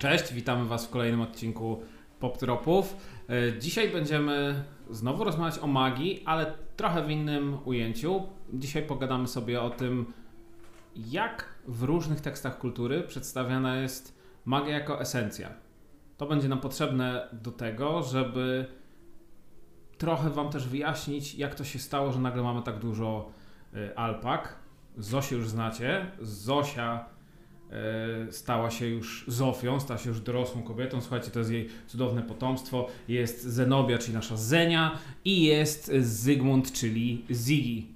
Cześć, witamy Was w kolejnym odcinku Poptropów. E, Dzisiaj będziemy znowu rozmawiać o magii, ale trochę w innym ujęciu. Dzisiaj pogadamy sobie o tym, jak w różnych tekstach kultury przedstawiana jest magia jako esencja. To będzie nam potrzebne do tego, żeby trochę Wam też wyjaśnić, jak to się stało, że nagle mamy tak dużo y, alpak. Zosię już znacie. Zosia stała się już Zofią, stała się już dorosłą kobietą. Słuchajcie, to jest jej cudowne potomstwo. Jest Zenobia, czyli nasza Zenia i jest Zygmunt, czyli Ziggy.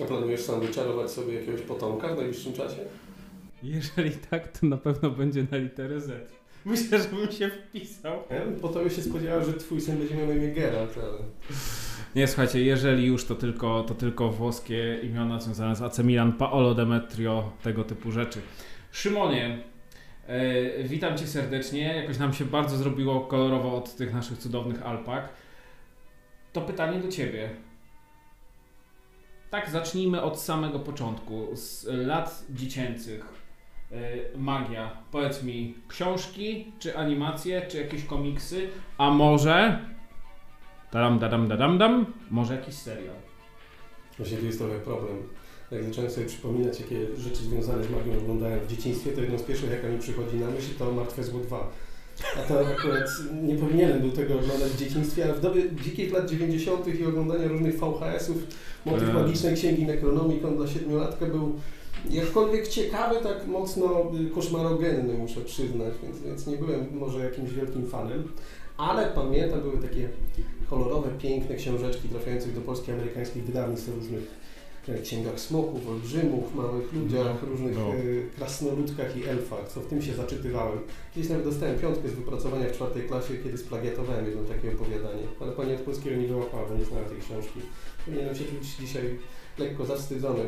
A planujesz sam wyczarować sobie jakiegoś potomka w najbliższym czasie? Jeżeli tak, to na pewno będzie na literę Z. Myślę, że bym się wpisał. Ja bym potem się spodziewał, że twój syn będzie miał na imię Geralt, ale... Nie, słuchajcie, jeżeli już to tylko, to tylko włoskie imiona związane z AC Milan, Paolo Demetrio, tego typu rzeczy. Szymonie, e, witam Cię serdecznie. Jakoś nam się bardzo zrobiło kolorowo od tych naszych cudownych alpak. To pytanie do Ciebie. Tak, zacznijmy od samego początku, z lat dziecięcych. E, Magia. Powiedz mi, książki, czy animacje, czy jakieś komiksy, a może Tadam, dadam, dadam, dam. Może jakiś serial. Właśnie tu jest trochę problem. Jak zacząłem sobie przypominać, jakie rzeczy związane z magią oglądałem w dzieciństwie, to jedną z pierwszych, jaka mi przychodzi na myśl, to Martwe Zło 2. A to akurat nie powinienem był tego oglądać w dzieciństwie, ale w dobie dzikich lat 90. i oglądania różnych VHS-ów, motyw Eee. magicznej księgi Necronomicon dla siedmiolatka był jakkolwiek ciekawy, tak mocno y, koszmarogenny, muszę przyznać, więc, więc nie byłem może jakimś wielkim fanem. Ale pamiętam, były takie kolorowe, piękne książeczki trafiających do polskich amerykańskich wydawnictw o różnych e, księgach smoków, olbrzymów, małych ludziach, No, różnych no. e, krasnoludkach i elfach, co w tym się zaczytywałem. Kiedyś nawet dostałem piątkę z wypracowania w czwartej klasie, kiedy splagiatowałem jedno takie opowiadanie. Ale pani od polskiego nie wyłapała, bo nie znała tej książki. Powinienem się czuć dzisiaj lekko zawstydzony.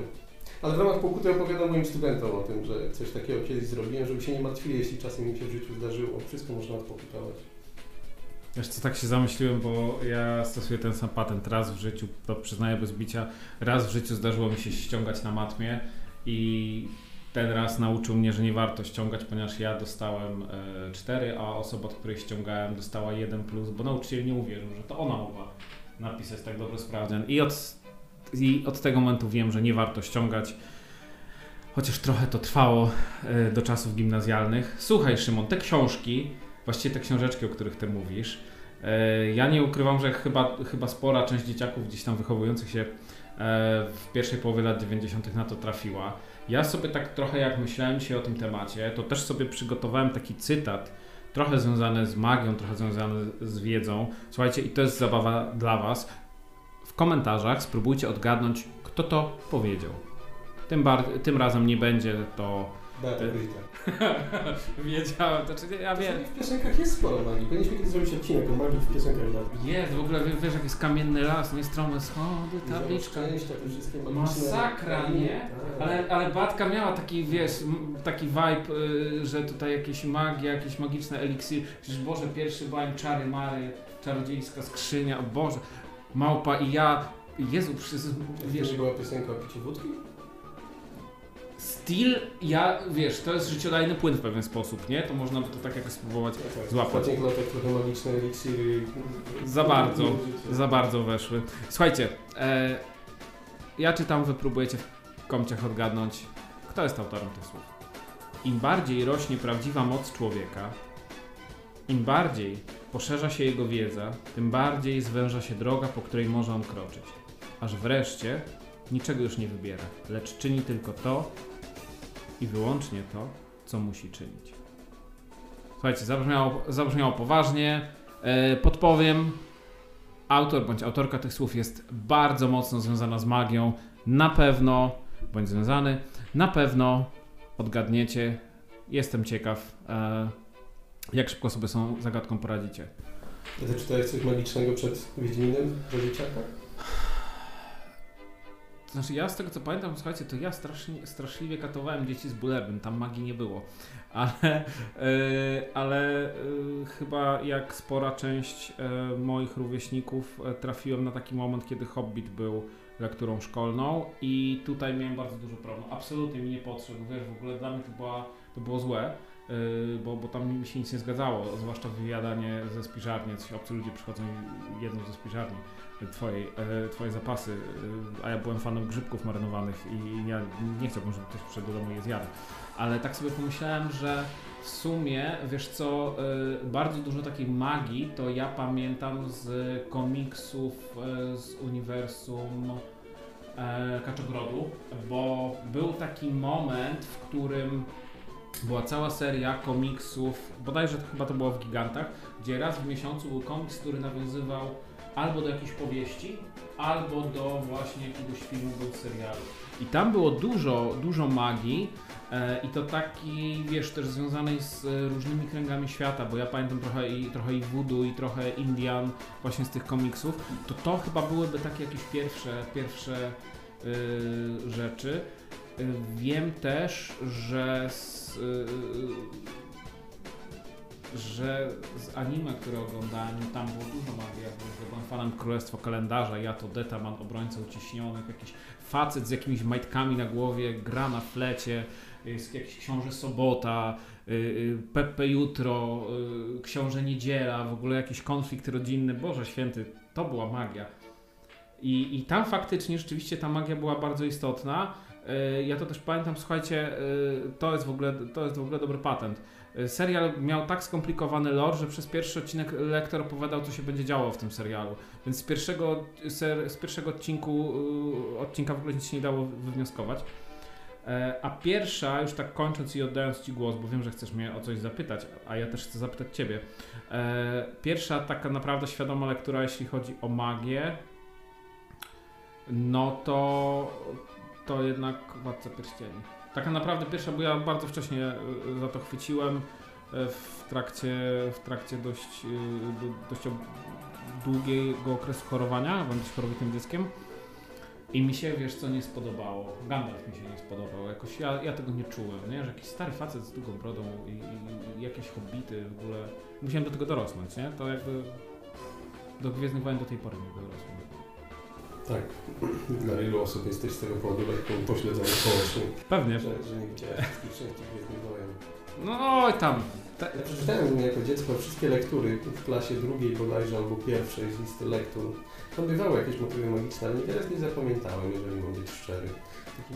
Ale w ramach pokuty opowiadam moim studentom o tym, że coś takiego kiedyś zrobiłem, żeby się nie martwili, jeśli czasem im się w życiu zdarzyło. Wszystko można odpokutować. Wiesz co, tak się zamyśliłem, bo ja stosuję ten sam patent raz w życiu, to przyznaję bez bicia. Raz w życiu zdarzyło mi się ściągać na matmie i ten raz nauczył mnie, że nie warto ściągać, ponieważ ja dostałem e, 4, a osoba, od której ściągałem dostała 1 plus, bo nauczyciel nie uwierzył, że to ona mogła napisać tak dobry sprawdzian. I od, I od tego momentu wiem, że nie warto ściągać. Chociaż trochę to trwało e, do czasów gimnazjalnych. Słuchaj, Szymon, te książki, właściwie te książeczki, o których ty mówisz, e, ja nie ukrywam, że chyba, chyba spora część dzieciaków gdzieś tam wychowujących się e, w pierwszej połowie lat 90. na to trafiła. Ja sobie tak trochę jak myślałem się o tym temacie, to też sobie przygotowałem taki cytat, trochę związany z magią, trochę związany z wiedzą. Słuchajcie, i to jest zabawa dla Was. W komentarzach spróbujcie odgadnąć, kto to powiedział. Tym, tym razem nie będzie to. Beata Gryźda. Wiedziałem, to czy ja wiem. W piosenkach jest sporo magii. Powinniśmy kiedyś zrobić odcinek o magii w piosenkach dla Jest, w ogóle wie- wiesz, jak jest kamienny las, nie strome schody, tabliczka. Szczęścia, te wszystkie magiczne... Masakra, nie? Tak. Ale, ale Batka miała taki, wiesz, taki vibe, y, że tutaj jakieś magia, jakieś magiczne eliksiry. Przecież Boże, pierwszy byłem czary mary, czarodziejska skrzynia, o Boże, małpa i ja. Jezu, przez, Wiesz, była piosenka o piciu wódki? Steel, ja, wiesz, to jest życiodajny płyn w pewien sposób, nie? To można by to tak jakoś spróbować. Tak, Złapać. Latach trochę magiczne eliksiry. Za bardzo, za bardzo weszły. Słuchajcie, e, ja czytam, wy próbujecie w komciach odgadnąć, kto jest autorem tych słów. Im bardziej rośnie prawdziwa moc człowieka, im bardziej poszerza się jego wiedza, tym bardziej zwęża się droga, po której może on kroczyć. Aż wreszcie niczego już nie wybiera, lecz czyni tylko to i wyłącznie to, co musi czynić. Słuchajcie, zabrzmiało, zabrzmiało poważnie. E, podpowiem, autor bądź autorka tych słów jest bardzo mocno związana z magią. Na pewno, bądź związany, na pewno odgadniecie. Jestem ciekaw, e, jak szybko sobie z tą zagadką poradzicie. Ty czytałeś coś magicznego przed Wiedźminem do? Znaczy ja z tego co pamiętam, słuchajcie, to ja strasznie, straszliwie katowałem dzieci z Bullerbyn, tam magii nie było. Ale, e, ale e, chyba jak spora część e, moich rówieśników trafiłem na taki moment, kiedy Hobbit był lekturą szkolną i tutaj miałem bardzo dużo problem. Absolutnie mi nie podszedł, wiesz, w ogóle dla mnie to, była, to było złe. Yy, bo, bo tam mi się nic nie zgadzało, zwłaszcza wyjadanie ze spiżarni, coś obcy ludzie przychodzą i jedzą ze spiżarni twojej, yy, twoje zapasy, a ja byłem fanem grzybków marynowanych i ja nie chciałbym, żeby ktoś przyszedł do domu i je zjadł. Ale tak sobie pomyślałem, że w sumie, wiesz co, bardzo dużo takiej magii to ja pamiętam z komiksów z uniwersum Kaczogrodu, bo był taki moment, w którym była cała seria komiksów, bodajże chyba to było w Gigantach, gdzie raz w miesiącu był komiks, który nawiązywał albo do jakiejś powieści, albo do właśnie jakiegoś filmu bądź serialu. I tam było dużo, dużo magii e, i to taki, wiesz, też związanej z e, różnymi kręgami świata, bo ja pamiętam trochę i, trochę i voodoo i trochę Indian właśnie z tych komiksów, to to chyba byłyby takie jakieś pierwsze, pierwsze yy, rzeczy. Wiem też, że z, y, że z anime, które oglądałem, no tam było dużo magii. Ja byłem fanem Królestwa Kalendarza, ja to Detaman, obrońca uciśnionych, jakiś facet z jakimiś majtkami na głowie, gra na flecie, jest jakiś książę Sobota, y, y, Pepe Jutro, książę Niedziela, w ogóle jakiś konflikt rodzinny. Boże święty, to była magia. I, I tam faktycznie rzeczywiście ta magia była bardzo istotna. E, ja to też pamiętam, słuchajcie, e, to jest w ogóle, to jest w ogóle dobry patent. E, serial miał tak skomplikowany lore, że przez pierwszy odcinek lektor opowiadał, co się będzie działo w tym serialu. Więc z pierwszego, z pierwszego odcinku, odcinka w ogóle nic się nie dało wywnioskować. A pierwsza, już tak kończąc i oddając Ci głos, bo wiem, że chcesz mnie o coś zapytać, a ja też chcę zapytać Ciebie. Pierwsza taka naprawdę świadoma lektura, jeśli chodzi o magię, no to to jednak Władca Pierścieni. Tak naprawdę pierwsza, bo ja bardzo wcześnie e, za to chwyciłem e, w trakcie, w trakcie dość, e, dość długiego okresu chorowania, będę chorowitym dzieckiem. I mi się, wiesz co, nie spodobało. Gandalf mi się nie spodobał. Jakoś ja, ja tego nie czułem, nie? Że jakiś stary facet z długą brodą i, i, i jakieś hobbity w ogóle. Musiałem do tego dorosnąć, nie? To jakby do Gwiezdnych Wojen do tej pory nie dorosłem. Tak. Dla wielu osób jesteś z tego powodu lekką pośledzoną społecznie. Pewnie. Że, że nie widziałeś wszystkich Wojen. No oj tam. Ta... Ja przeczytałem jako dziecko wszystkie lektury w klasie drugiej bodajże albo pierwszej z listy lektur. Tam bywały jakieś motywy magiczne, ale niewiele z nich zapamiętałem, jeżeli mam być szczery.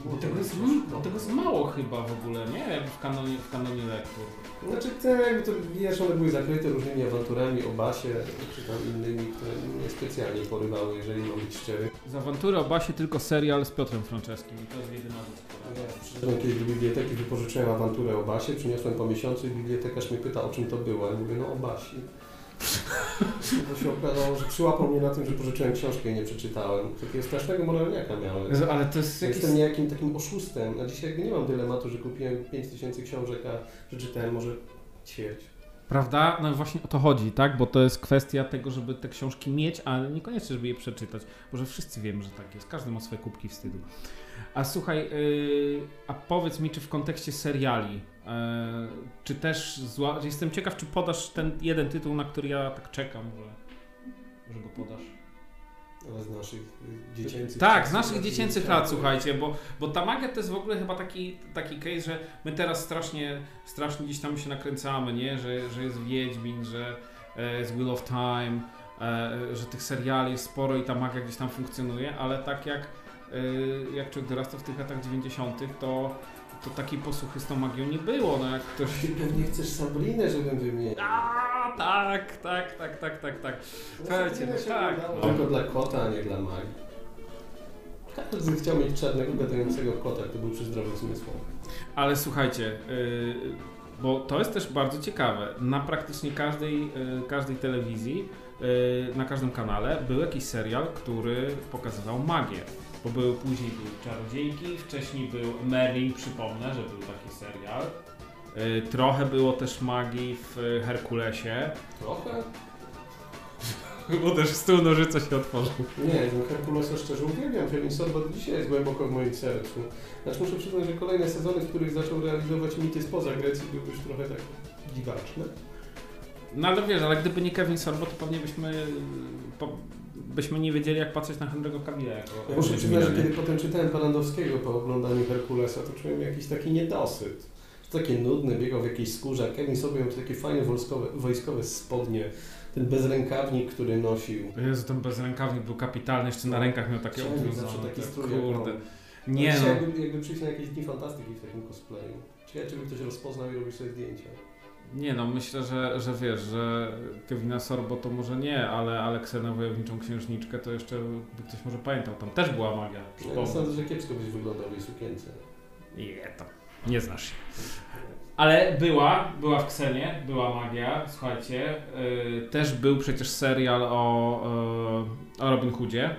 Bo tego, jest, bo tego jest mało chyba w ogóle, nie? W kanonie, w kanonie lektur. Znaczy, te, jakby to, wiesz, one były zakryte różnymi awanturami o Basie, czy tam innymi, które mnie specjalnie porywały, jeżeli mam być szczery. Z awantury o Basie tylko serial z Piotrem Franceskim i to jest jedyna rzecz. Ja przyszedłem kiedyś do biblioteki, wypożyczyłem awanturę o Basie, przyniosłem po miesiącu i bibliotekarz mnie pyta, o czym to było. Ja mówię, no o Basi. Bo się okazało, że przyłapał mnie na tym, że pożyczyłem książkę i nie przeczytałem. Takiego strasznego moralniaka miałem. Ale to jest jakiś... Jestem niejakim takim oszustem. A dzisiaj nie mam dylematu, że kupiłem 5000 książek, a przeczytałem może ćwierć. Prawda? No właśnie o to chodzi, tak? Bo to jest kwestia tego, żeby te książki mieć, ale niekoniecznie, żeby je przeczytać. Bo że wszyscy wiemy, że tak jest. Każdy ma swoje kubki wstydu. A słuchaj, yy, a powiedz mi, czy w kontekście seriali, czy też zła, jestem ciekaw, czy podasz ten jeden tytuł, na który ja tak czekam, że, że go podasz. Ale z naszych dziecięcych Tak, z naszych dziecięcych lat, słuchajcie, bo, bo ta magia to jest w ogóle chyba taki, taki case, że my teraz strasznie, strasznie gdzieś tam się nakręcamy, nie? Że, że jest Wiedźmin, że e, jest Wheel of Time, e, że tych seriali jest sporo i ta magia gdzieś tam funkcjonuje, ale tak jak jak człowiek dorasta w tych latach 90., to, to takiej posłuchy z tą magią nie było. No jak ktoś... Ty pewnie chcesz Sabrinę, żebym wymienił. A, tak, tak, tak, tak, tak, tak. Słuchajcie, no, tak. No. Tylko dla kota, a nie dla magii. Każdy chciał mieć czarnego gadającego kota, to był przy zdrowych zmysłach. Ale słuchajcie, yy, bo to jest też bardzo ciekawe. Na praktycznie każdej, yy, każdej telewizji, yy, na każdym kanale był jakiś serial, który pokazywał magię bo były później były Czarodziejki, wcześniej był Merlin, przypomnę, że był taki serial. Y, trochę było też magii w Herkulesie. Trochę? Bo też stół nożyca się otworzył. Nie, no Herkulesa szczerze uwielbiam. Kevin Sorbo dzisiaj jest głęboko w moim sercu. Znaczy muszę przyznać, że kolejne sezony, w których zaczął realizować mity spoza Grecji były już trochę tak dziwaczne. No ale wiesz, ale gdyby nie Kevin Sorbo, to pewnie byśmy po, byśmy nie wiedzieli, jak patrzeć na Henry'ego Cavilla. Jako ja muszę przyznać, że kiedy potem czytałem Palandowskiego po oglądaniu Herkulesa, to czułem jakiś taki niedosyt. Takie nudne, biegał w jakiejś skórze, a Kevin sobie miał takie fajne wojskowe, wojskowe spodnie, ten bezrękawnik, który nosił. Jezu, ten bezrękawnik był kapitalny, jeszcze na rękach miał takie obwiązane. taki tak, strój Kurde. Nie Dzisiaj no. Jakby, jakby przyjść na jakieś dni fantastyki w takim cosplayu. Ciekawe, czy by ktoś rozpoznał i robił sobie zdjęcia. Nie no, myślę, że, że wiesz, że Kevina Sorbo to może nie, ale Aleksenę Wojowniczą Księżniczkę to jeszcze by ktoś może pamiętał. Tam też była magia. Ja przypomnę. sądzę, że kiepsko byś wyglądał w jej sukience. Nie, to nie znasz się. Ale była, była w Ksenie, była magia, słuchajcie. Yy, też był przecież serial o, yy, o Robin Hoodzie.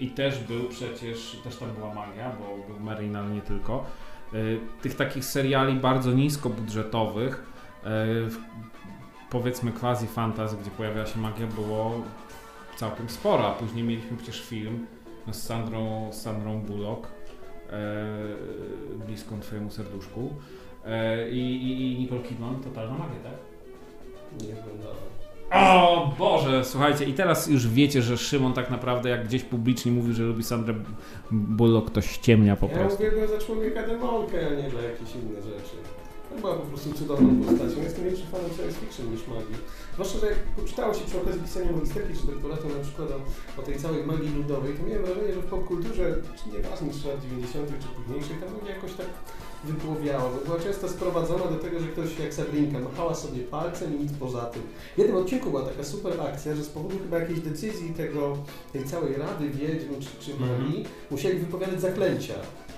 I też był przecież, też tam była magia, bo był Merlin, ale nie tylko. Yy, tych takich seriali bardzo niskobudżetowych, powiedzmy quasi fantasy, gdzie pojawiała się magia, było całkiem sporo. A później mieliśmy przecież film z Sandrą, z Sandrą Bullock, e, bliską Twojemu serduszku. E, i, i, Nicole Kidman, totalna magia, tak? Nie wyglądała. O Boże, słuchajcie, i teraz już wiecie, że Szymon tak naprawdę jak gdzieś publicznie mówi, że lubi Sandrę Bullock, to ściemnia po Ja prostu. uwielbiam za człowieka demonkę, a nie dla jakichś innych rzeczy. To była po prostu cudowną postacią. Jestem większy fanem science fiction niż magii. Zwłaszcza, że jak poczytało się przy okazji pisania magisterki czy doktoratu na przykład o, o tej całej magii ludowej, to miałem wrażenie, że w popkulturze, czy nieważne czy lat 90. czy późniejszych, ta magia jakoś tak wypłowiała, bo była często sprowadzona do tego, że ktoś jak Sabrinka machała sobie palcem i nic poza tym. W jednym odcinku była taka super akcja, że z powodu chyba jakiejś decyzji tego, tej całej rady wiedźm czy, czy Mhm. magii, musieli wypowiadać zaklęcia.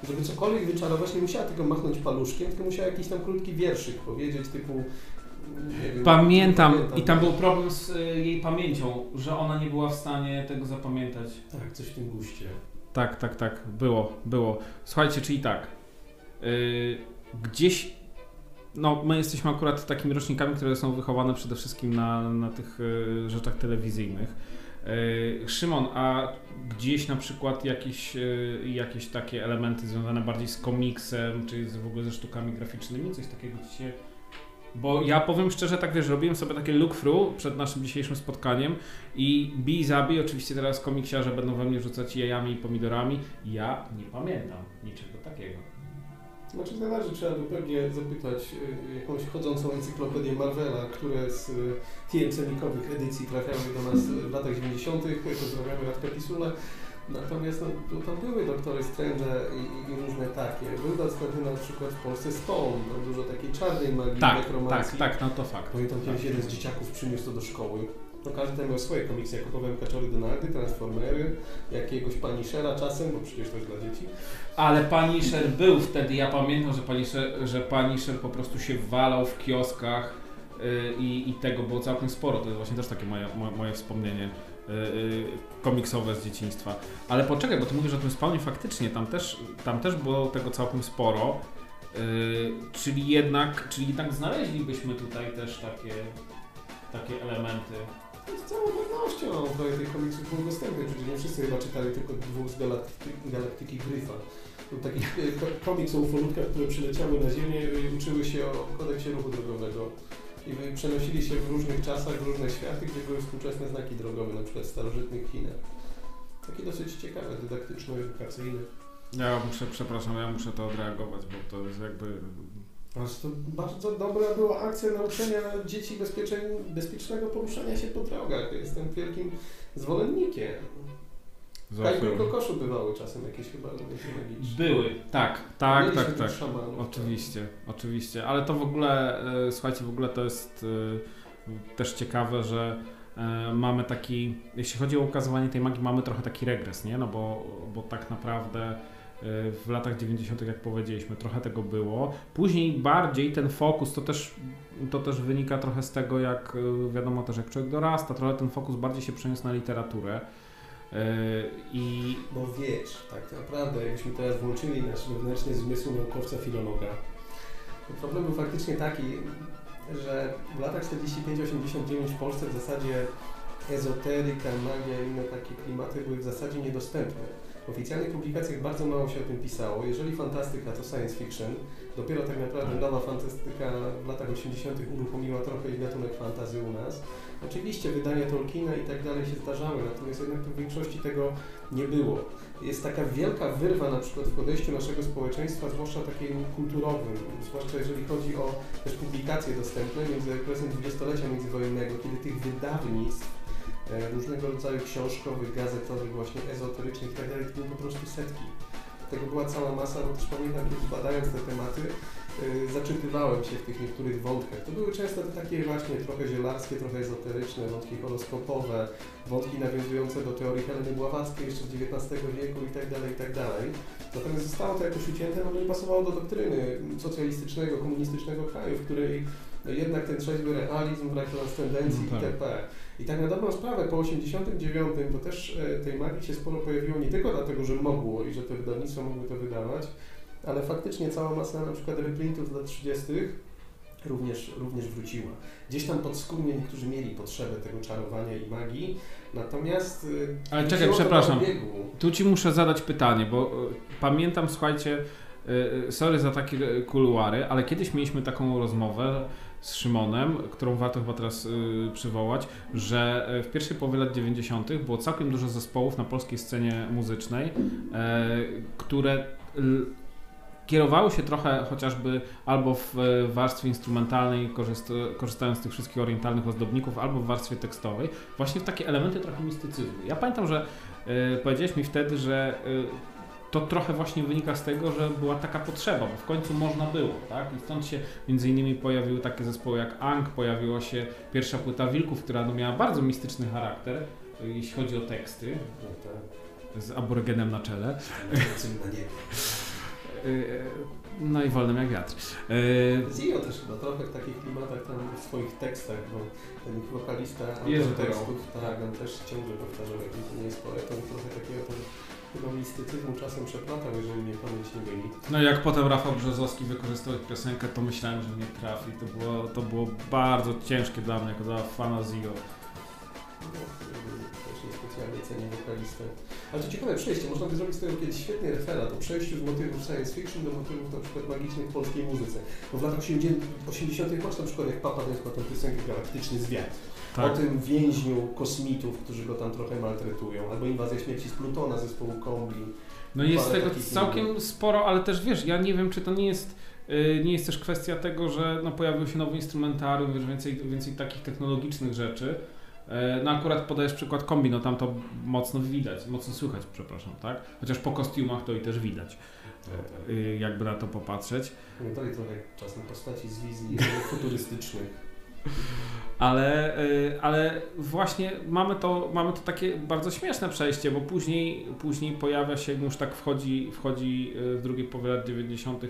Żeby cokolwiek wyczarować, nie musiała tylko machnąć paluszkiem, tylko musiała jakiś tam krótki wierszyk powiedzieć, typu... Nie wiem, Pamiętam, nie i tam był problem z y, jej pamięcią, że ona nie była w stanie tego zapamiętać. Tak, coś w tym guście. Tak, tak, tak, było, było. Słuchajcie, czyli tak, yy, gdzieś, no my jesteśmy akurat takimi rocznikami, które są wychowane przede wszystkim na, na tych yy, rzeczach telewizyjnych. Yy, Szymon, a gdzieś na przykład jakieś, yy, jakieś takie elementy związane bardziej z komiksem, czy w ogóle ze sztukami graficznymi, coś takiego ci się... Bo ja powiem szczerze, tak wiesz, robiłem sobie takie look through przed naszym dzisiejszym spotkaniem i bij zabij, oczywiście teraz komiksiarze będą we mnie rzucać jajami i pomidorami. Ja nie pamiętam niczego takiego. Znaczy zależy, trzeba by pewnie zapytać y, jakąś chodzącą encyklopedię Marvela, które z y, TM-cenikowych edycji trafiały do nas w latach 90. Pozdrawiamy Radka Pisula. Natomiast no, tam były Doktory Strange i, i różne takie. Był dostępny na przykład w Polsce Stone, tam dużo takiej czarnej magii, Tak, tak, tak, no to fakt. Pamiętam kiedyś Tak. jeden z dzieciaków przyniósł to do szkoły. No każdy miał swoje komiksy. Ja kupowałem Kaczory Donaldy, Transformery, jakiegoś Punishera czasem, bo przecież to jest dla dzieci. Ale Punisher był wtedy, ja pamiętam, że Punisher, że Punisher po prostu się walał w kioskach yy, i, i tego było całkiem sporo. To jest właśnie też takie moje, moje, moje wspomnienie yy, yy, komiksowe z dzieciństwa. Ale poczekaj, bo ty mówisz o tym spawnie faktycznie, tam też, tam też było tego całkiem sporo. Czyli jednak, czyli jednak znaleźlibyśmy tutaj też takie, takie elementy. No Z całą pewnością trochę tych komiksów było dostępnych. Przecież nie wszyscy chyba czytali tylko dwóch z galaktyki, galaktyki Gryfa. Był taki e, ko- komiks o ufolutkach, które przyleciały na Ziemię i uczyły się o kodeksie ruchu drogowego. I przenosili się w różnych czasach, w różne światy, gdzie były współczesne znaki drogowe, na przykład w starożytnych Chinach. Takie dosyć ciekawe, dydaktyczno-edukacyjne. Ja muszę, przepraszam, ja muszę to odreagować, bo to jest jakby Aż to bardzo dobra była akcja nauczenia dzieci bezpiecznego poruszania się po drogach. Jestem wielkim zwolennikiem. Kajku i Kokoszu bywały czasem jakieś chyba magiczne. Były, tak, tak, Mieliśmy tak, tak. Szamanów, Oczywiście, oczywiście, ale to w ogóle, e, słuchajcie, w ogóle to jest e, też ciekawe, że e, mamy taki, jeśli chodzi o ukazywanie tej magii, mamy trochę taki regres, nie? No bo, bo tak naprawdę w latach 90., jak powiedzieliśmy, trochę tego było. Później bardziej ten fokus, to też, to też wynika trochę z tego, jak e, wiadomo też, jak człowiek dorasta, trochę ten fokus bardziej się przeniósł na literaturę. E, I No wiesz, tak naprawdę, jakbyśmy teraz włączyli nasz wewnętrzny zmysł naukowca filologa, to problem był faktycznie taki, że w latach 45-89 w Polsce w zasadzie ezoteryka, magia i inne takie klimaty były w zasadzie niedostępne. W oficjalnych publikacjach bardzo mało się o tym pisało. Jeżeli fantastyka, to science fiction. Dopiero tak naprawdę nowa fantastyka w latach 80. uruchomiła trochę i gatunek fantazy u nas. Oczywiście wydania Tolkiena i tak dalej się zdarzały, natomiast jednak w większości tego nie było. Jest taka wielka wyrwa na przykład w podejściu naszego społeczeństwa, zwłaszcza takim kulturowym, zwłaszcza jeżeli chodzi o też publikacje dostępne między okresem dwudziestolecia międzywojennego, kiedy tych wydawnictw różnego rodzaju książkowych, gazetowych, właśnie ezoterycznych itd. Tak były po prostu setki. Tego była cała masa, bo też pamiętam, kiedy badając te tematy, Y, zaczytywałem się w tych niektórych wątkach. To były często te takie właśnie trochę zielarskie, trochę ezoteryczne, wątki horoskopowe, wątki nawiązujące do teorii Heleny Bławackiej jeszcze XIX wieku itd., tak itd. Tak Natomiast zostało to jakoś ucięte, no nie pasowało do doktryny socjalistycznego, komunistycznego kraju, w której jednak ten trzeźwy realizm, brak transcendencji no tak. itp. I tak na dobrą sprawę po 89 to też e, tej magii się sporo pojawiło nie tylko dlatego, że mogło i że te wydawnictwa mogły to wydawać, ale faktycznie cała masa na przykład reprintów z lat 30. Również, również wróciła. Gdzieś tam podskórnie niektórzy mieli potrzebę tego czarowania i magii, natomiast... Y, ale czekaj, przepraszam, tu Ci muszę zadać pytanie, bo y, pamiętam, słuchajcie, sorry za takie kuluary, ale kiedyś mieliśmy taką rozmowę z Szymonem, którą warto chyba teraz przywołać, że w pierwszej połowie lat 90. było całkiem dużo zespołów na polskiej scenie muzycznej, które kierowały się trochę chociażby albo w warstwie instrumentalnej, korzystając z tych wszystkich orientalnych ozdobników, albo w warstwie tekstowej, właśnie w takie elementy trochę mistycyzmu. Ja pamiętam, że y, powiedziałeś mi wtedy, że y, to trochę właśnie wynika z tego, że była taka potrzeba, bo w końcu można było, tak? I stąd się między innymi pojawiły takie zespoły jak Ang, pojawiła się pierwsza płyta Wilków, która no, miała bardzo mistyczny charakter, jeśli chodzi o teksty, z aborygenem na czele. No i wolnym jak wiatr. Zio też chyba trochę w takich klimatach tam w swoich tekstach, bo ten wokalista Jerzy tekstów, tak, on też ciągle powtarzał, jak nie jest poetą, trochę takiego ten chyba mistycyzmu czasem przeplatał, jeżeli nie pamięć nie myli. No jak potem Rafał Brzozowski wykorzystał piosenkę, to myślałem, że nie trafi. To było, to było bardzo ciężkie dla mnie, jako dla fana Zio. No, też niespecjalnie cenię wokalistę. Ale to ciekawe przejście, można by zrobić z tego kiedyś świetny referat o przejściu z motywów science fiction do motywów na przykład magicznych w polskiej muzyce. Bo w latach 80. masz na przykład jak Papa Dance ma tę piosenkę Galaktyczny Zwiat. Tak. O tym więźniu kosmitów, którzy go tam trochę maltretują, albo Inwazja Śmierci z Plutona zespołu Kombi. No jest tego całkiem sporo, ale też wiesz, ja nie wiem, czy to nie jest y, nie jest też kwestia tego, że no, pojawił się nowy instrumentarium, wiesz, więcej, więcej takich technologicznych rzeczy, E, no akurat podajesz przykład kombi, no tam to mocno widać, mocno słychać, przepraszam, tak? Chociaż po kostiumach to i też widać, no tak. E, jakby na to popatrzeć. No to trochę czasem postaci z wizji futurystycznych. Ale, e, ale właśnie mamy to, mamy to takie bardzo śmieszne przejście, bo później, później pojawia się, już tak wchodzi, wchodzi w drugiej połowie lat 90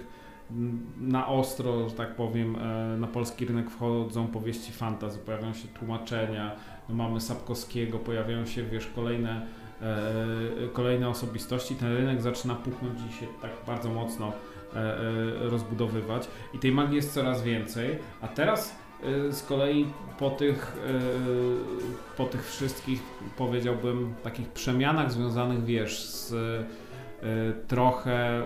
na ostro, że tak powiem, na polski rynek wchodzą powieści fantasy, pojawiają się tłumaczenia, no mamy Sapkowskiego, pojawiają się, wiesz, kolejne, e, kolejne osobistości, ten rynek zaczyna puchnąć i się tak bardzo mocno e, e, rozbudowywać. I tej magii jest coraz więcej, a teraz e, z kolei po tych, e, po tych wszystkich, powiedziałbym, takich przemianach związanych, wiesz, z e, trochę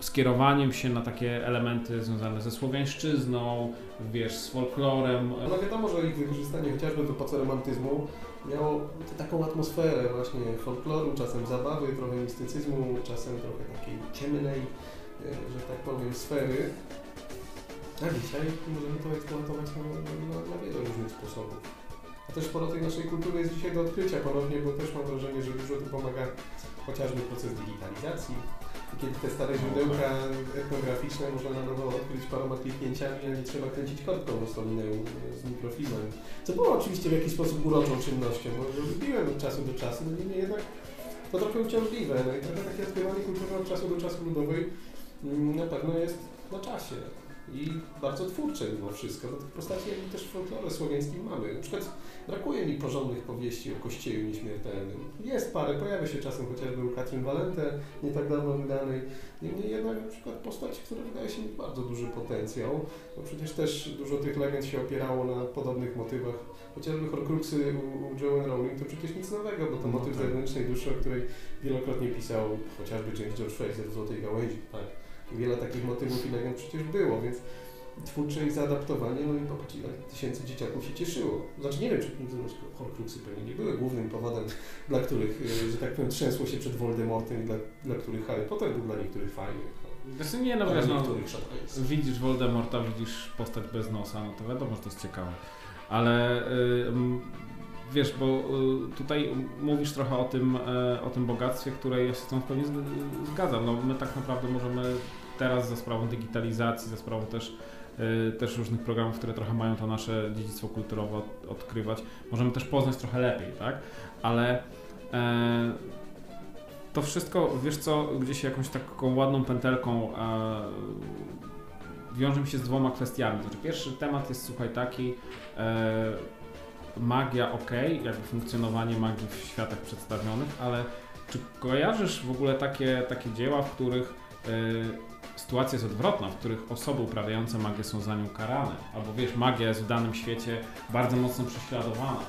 skierowaniem się na takie elementy związane ze słowiańszczyzną, wiesz, z folklorem. No wiadomo, że ich wykorzystanie chociażby do romantyzmu miało taką atmosferę właśnie folkloru, czasem zabawy, trochę mistycyzmu, czasem trochę takiej ciemnej, że tak powiem, sfery. A dzisiaj możemy to eksploatować na, na, na wiele różnych sposobów. A też sporo tej naszej kultury jest dzisiaj do odkrycia ponownie, bo też mam wrażenie, że dużo tu pomaga chociażby proces digitalizacji, kiedy te stare źródełka etnograficzne można na nowo odkryć paroma kliknięciami, a nie trzeba kręcić korbką rosolinę z mikrofilmem. Co było oczywiście w jakiś sposób uroczą czynnością, bo lubiłem od czasu do czasu, no niemniej jednak to trochę uciążliwe. No i trochę takie odkrywanie kultury od czasu do czasu ludowej mm, na pewno jest na czasie. I bardzo twórcze mimo wszystko. Do tych postaci jakby też w folklorze słowiańskim mamy. Na przykład brakuje mi porządnych powieści o Kościelu Nieśmiertelnym. Jest parę, pojawia się czasem chociażby u Katrin Valente, nie tak dawno wydanej. Niemniej jednak na przykład postać, która wydaje się mieć bardzo duży potencjał, bo przecież też dużo tych legend się opierało na podobnych motywach. Chociażby Horcruxy u, u Joanne Rowling to przecież nic nowego, bo to No motyw tak. zewnętrznej duszy, o której wielokrotnie pisał chociażby James George Fraser w Złotej Gałęzi. Tak. Wiele takich motywów i legend przecież było, więc twórcze ich zaadaptowanie, no i popatrz ile tysięcy dzieciaków się cieszyło. Znaczy nie wiem, czy Horcruxy pewnie nie były głównym powodem, dla których, y, że tak powiem, trzęsło się przed Voldemortem i dla, dla których Harry Potter był dla niektórych fajny, Znaczy nie, no wiesz, no, widzisz Voldemorta, widzisz postać bez nosa, no to wiadomo, że to jest ciekawe. Ale y, mm, wiesz, bo y, tutaj mówisz trochę o tym, y, o tym bogactwie, które ja się z tą z- zgadzam. No, my tak naprawdę możemy teraz za sprawą digitalizacji, za sprawą też, y, też różnych programów, które trochę mają to nasze dziedzictwo kulturowe od, odkrywać, możemy też poznać trochę lepiej, tak? Ale e, to wszystko, wiesz co, gdzieś jakąś taką ładną pętelką e, wiąże mi się z dwoma kwestiami. Znaczy, pierwszy temat jest, słuchaj, taki, e, magia ok, jakby funkcjonowanie magii w światach przedstawionych, ale czy kojarzysz w ogóle takie, takie dzieła, w których e, sytuacja jest odwrotna, w których osoby uprawiające magię są za nią karane? Albo wiesz, magia jest w danym świecie bardzo mocno prześladowana.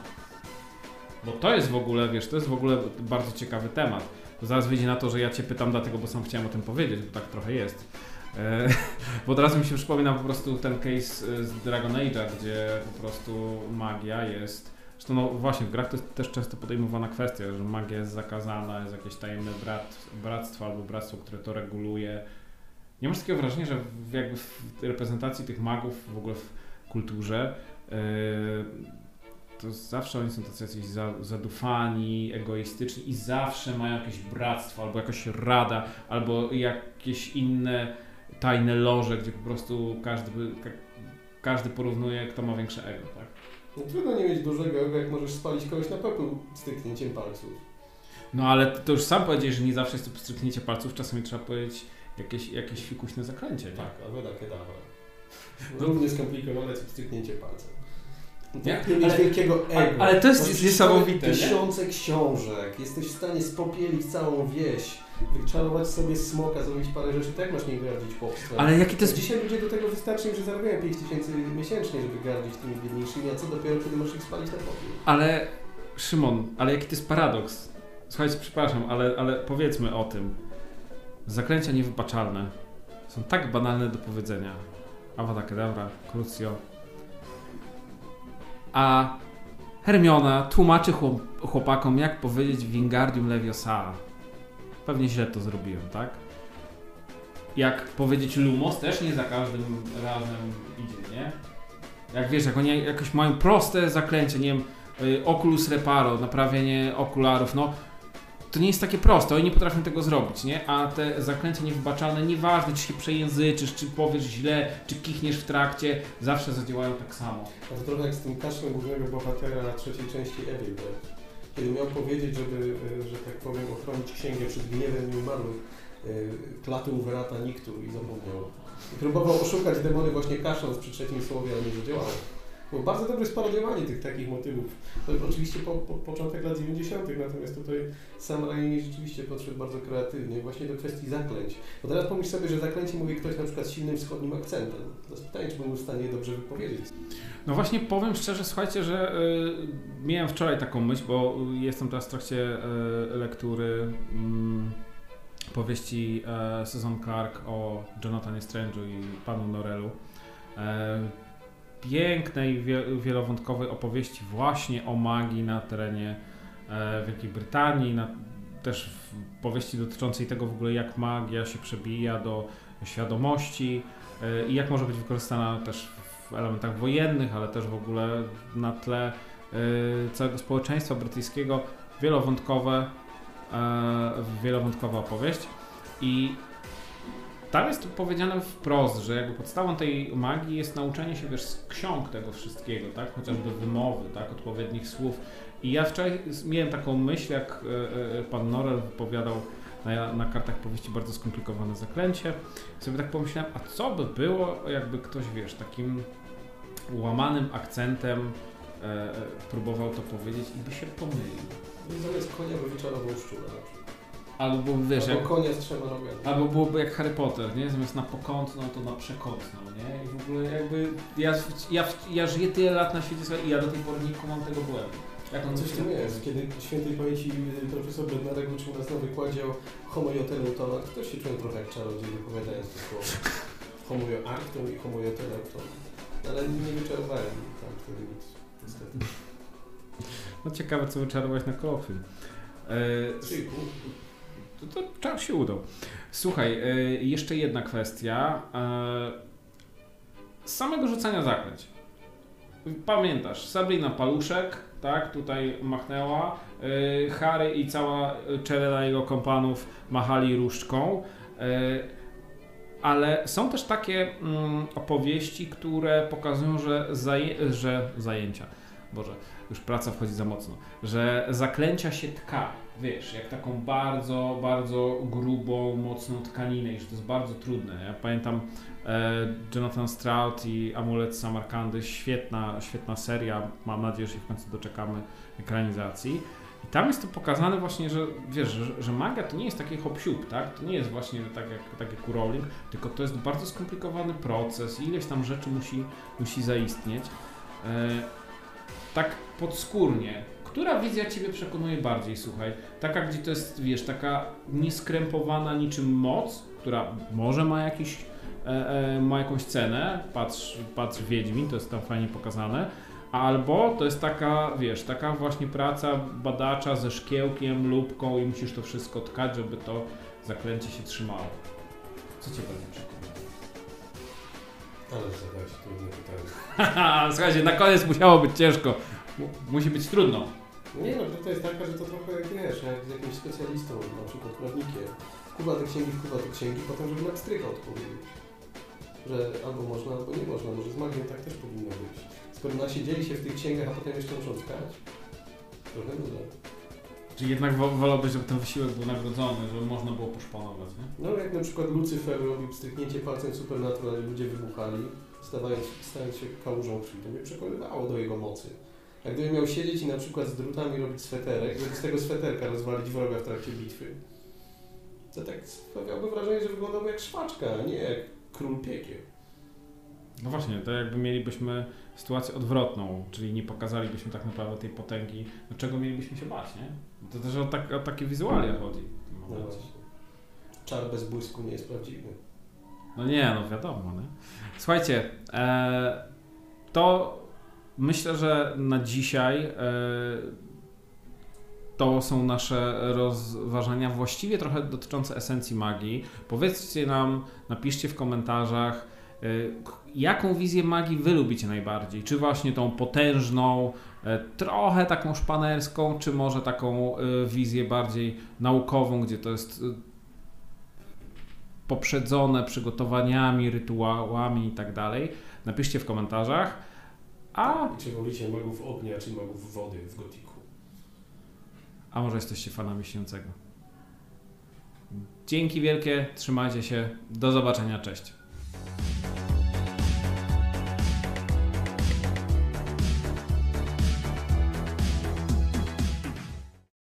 Bo to jest w ogóle, wiesz, to jest w ogóle bardzo ciekawy temat. Zaraz wyjdzie na to, że ja Cię pytam dlatego, bo sam chciałem o tym powiedzieć, bo tak trochę jest. E, bo od razu mi się przypomina po prostu ten case e, z Dragon Age'a, gdzie po prostu magia jest... Zresztą no właśnie, w grach to jest też często podejmowana kwestia, że magia jest zakazana, jest jakieś tajemne brat, bractwo albo bractwo, które to reguluje. Nie masz takiego wrażenia, że w, jakby w reprezentacji tych magów w ogóle w kulturze e, to zawsze oni są tacy jacyś za, zadufani, egoistyczni i zawsze mają jakieś bractwo, albo jakaś rada, albo jakieś inne tajne loże, gdzie po prostu każdy, ka, każdy porównuje, kto ma większe ego, tak? No, trudno nie mieć dużego ego, jak możesz spalić kogoś na pełną styknięciem palców. No ale to już sam powiedziałeś, że nie zawsze jest to pstryknięcie palców, czasami trzeba powiedzieć jakieś, jakieś fikuśne zaklęcie, nie? Tak, a takie dawa. Równie skomplikowane co styknięcie palcem. Nie? Nie mieć Ale- wielkiego ego? ale to jest niesamowite, nie? Tysiące książek, jesteś w stanie spopielić całą wieś, wyczarować sobie smoka, zrobić parę rzeczy, tak masz nie gardzić chłopstwem. Ale jaki to jest... Dzisiaj ludzie do tego wystarczy im, że zarabiają 5 tysięcy miesięcznie, żeby gardzić tymi biedniejszymi, a co dopiero, kiedy możesz ich spalić na popiół. Ale Szymon, ale jaki to jest paradoks? Słuchajcie, przepraszam, ale, ale powiedzmy o tym. Zaklęcia niewybaczalne są tak banalne do powiedzenia. Avada Kedavra, Crucio. A Hermiona tłumaczy chłop- chłopakom, jak powiedzieć Wingardium Leviosa. Pewnie źle to zrobiłem, tak? Jak powiedzieć Lumos, też nie za każdym razem idzie, nie? Jak wiesz, jak oni jakoś mają proste zaklęcia, nie wiem, y, Oculus Reparo, naprawienie okularów, no to nie jest takie proste, oni nie potrafią tego zrobić, nie? A te zaklęcia niewybaczalne, nieważne czy się przejęzyczysz, czy powiesz źle, czy kichniesz w trakcie, zawsze zadziałają tak samo. A to trochę jak z tym kaszlem głównego bohatera trzeciej części Evilbert. Kiedy miał powiedzieć, żeby, e, że tak powiem, ochronić księgę przed gniewem nieumarłych, e, klaty Uverata Niktu i zapomniał. I próbował oszukać demony właśnie kaszląc przy trzecim słowie, ale nie zadziałało. Było bardzo dobre sparodiowanie tych takich motywów. To oczywiście po, po, początek lat 90., natomiast tutaj sam Raimi rzeczywiście podszedł bardzo kreatywnie właśnie do kwestii zaklęć. Bo teraz pomyśl sobie, że zaklęcie mówi ktoś na przykład z silnym wschodnim akcentem. To jest pytanie, czy był w stanie je dobrze wypowiedzieć. No właśnie powiem szczerze, słuchajcie, że y, miałem wczoraj taką myśl, bo jestem teraz w trakcie y, lektury mm, powieści e, Susan Clark o Jonathanie Strange'u i panu Norelu. E, pięknej, wie, wielowątkowej opowieści właśnie o magii na terenie e, Wielkiej Brytanii, na, też w powieści dotyczącej tego w ogóle jak magia się przebija do świadomości e, i jak może być wykorzystana też w elementach wojennych, ale też w ogóle na tle y, całego społeczeństwa brytyjskiego. Wielowątkowe, e, wielowątkowa opowieść i tam jest powiedziane wprost, że jakby podstawą tej magii jest nauczenie się wiesz, z ksiąg tego wszystkiego, tak? chociażby wymowy, tak? odpowiednich słów. I ja wczoraj miałem taką myśl, jak e, e, pan Norel wypowiadał na, na kartach powieści bardzo skomplikowane zaklęcie. Sobie tak pomyślałem, a co by było, jakby ktoś, wiesz, takim łamanym akcentem e, próbował to powiedzieć i by się pomylił. I zamiast konia by wyczarował szczura na przykład. Albo wiesz, Albo jak, konia z trzema rogami. albo byłoby jak Harry Potter, nie? Zamiast na pokątną, to na przekątną, nie? I w ogóle jakby ja, ja, ja żyję tyle lat na świecie i ja do tej pory nie kumam tego błędu. Jak on Coś w tym jest. Kiedy świętej pamięci y, profesor Bednarek uczył nas na wykładzie o homo joteleutonach, to się czułem trochę jak czarodziej wypowiadając to słowo. Homo arctum i homo joteleuton. Ale nie wyczarowałem tam wtedy nic, niestety. No ciekawe, co wyczarować na kolokwium. E, pół. To, to czas się udał. Słuchaj, y, jeszcze jedna kwestia. Z samego rzucania zaklęć. Pamiętasz, Sabrina Paluszek, tak, tutaj machnęła. y, Harry i cała czereda jego kompanów machali różdżką. Ale są też takie mm, opowieści, które pokazują, że, zaje- że zajęcia, Boże, już praca wchodzi za mocno, że zaklęcia się tka, wiesz, jak taką bardzo, bardzo grubą, mocną tkaninę i że to jest bardzo trudne. Ja pamiętam e, Jonathan Stroud i Amulet Samarkandy, świetna, świetna seria, mam nadzieję, że się w końcu doczekamy ekranizacji. I tam jest to pokazane właśnie, że wiesz, że, że to nie jest taki hop tak? To nie jest właśnie tak jak, tak jak u Rowling, tylko to jest bardzo skomplikowany proces, ileś tam rzeczy musi, musi zaistnieć. E, tak podskórnie, która wizja Ciebie przekonuje bardziej, słuchaj? Taka, gdzie to jest, wiesz, taka nieskrępowana niczym moc, która może ma jakiś, e, e, ma jakąś cenę, patrz, patrz Wiedźmin, to jest tam fajnie pokazane, albo to jest taka, wiesz, taka właśnie praca badacza ze szkiełkiem, lubką i musisz to wszystko tkać, żeby to zaklęcie się trzymało. Co Cię bardziej przekonuje? Ale zadałeś trudne pytanie. Słuchajcie, na koniec musiało być ciężko. Mu- Musi być trudno. Nie no, to jest taka, że to trochę jak wiesz, jak z jakimś specjalistą, na przykład prawnikiem. Kuba te księgi, kuba te księgi, potem żeby na pstryka odpowiedzieć. Że albo można, albo nie można. Może z magią tak też powinno być. Skoro nasiedzieli się w tych księgach, a potem jeszcze muszą tkać. Trochę nuda. Czy jednak wo- wolałbyś, żeby ten wysiłek był nagrodzony, żeby można było poszpanować, nie? No jak na przykład Lucyfer robił pstryknięcie palcem Supernatural i ludzie wybuchali, stawając, stając się kałużą krwi, to mnie przekonywało do jego mocy. A gdybym miał siedzieć i na przykład z drutami robić sweterek, żeby z tego sweterka rozwalić wroga w trakcie bitwy, to tak sprawiałoby wrażenie, że wyglądałby jak szwaczka, a nie jak król piekieł. No właśnie, to jakby mielibyśmy sytuację odwrotną, czyli nie pokazalibyśmy tak naprawdę tej potęgi, do czego mielibyśmy się bać, nie? To też o, tak, o takie wizualia chodzi. No właśnie. Czar bez błysku nie jest prawdziwy. No nie, no wiadomo, nie? Słuchajcie, e, to myślę, że na dzisiaj e, to są nasze rozważania właściwie trochę dotyczące esencji magii. Powiedzcie nam, napiszcie w komentarzach, e, jaką wizję magii wy lubicie najbardziej? Czy właśnie tą potężną, e, trochę taką szpanerską, czy może taką wizję bardziej naukową, gdzie to jest poprzedzone przygotowaniami, rytuałami i tak. Napiszcie w komentarzach. A, czy wolicie magów ognia, czy magów wody w gotiku? a może jesteście fanami śniącego. Dzięki wielkie, trzymajcie się, do zobaczenia, cześć.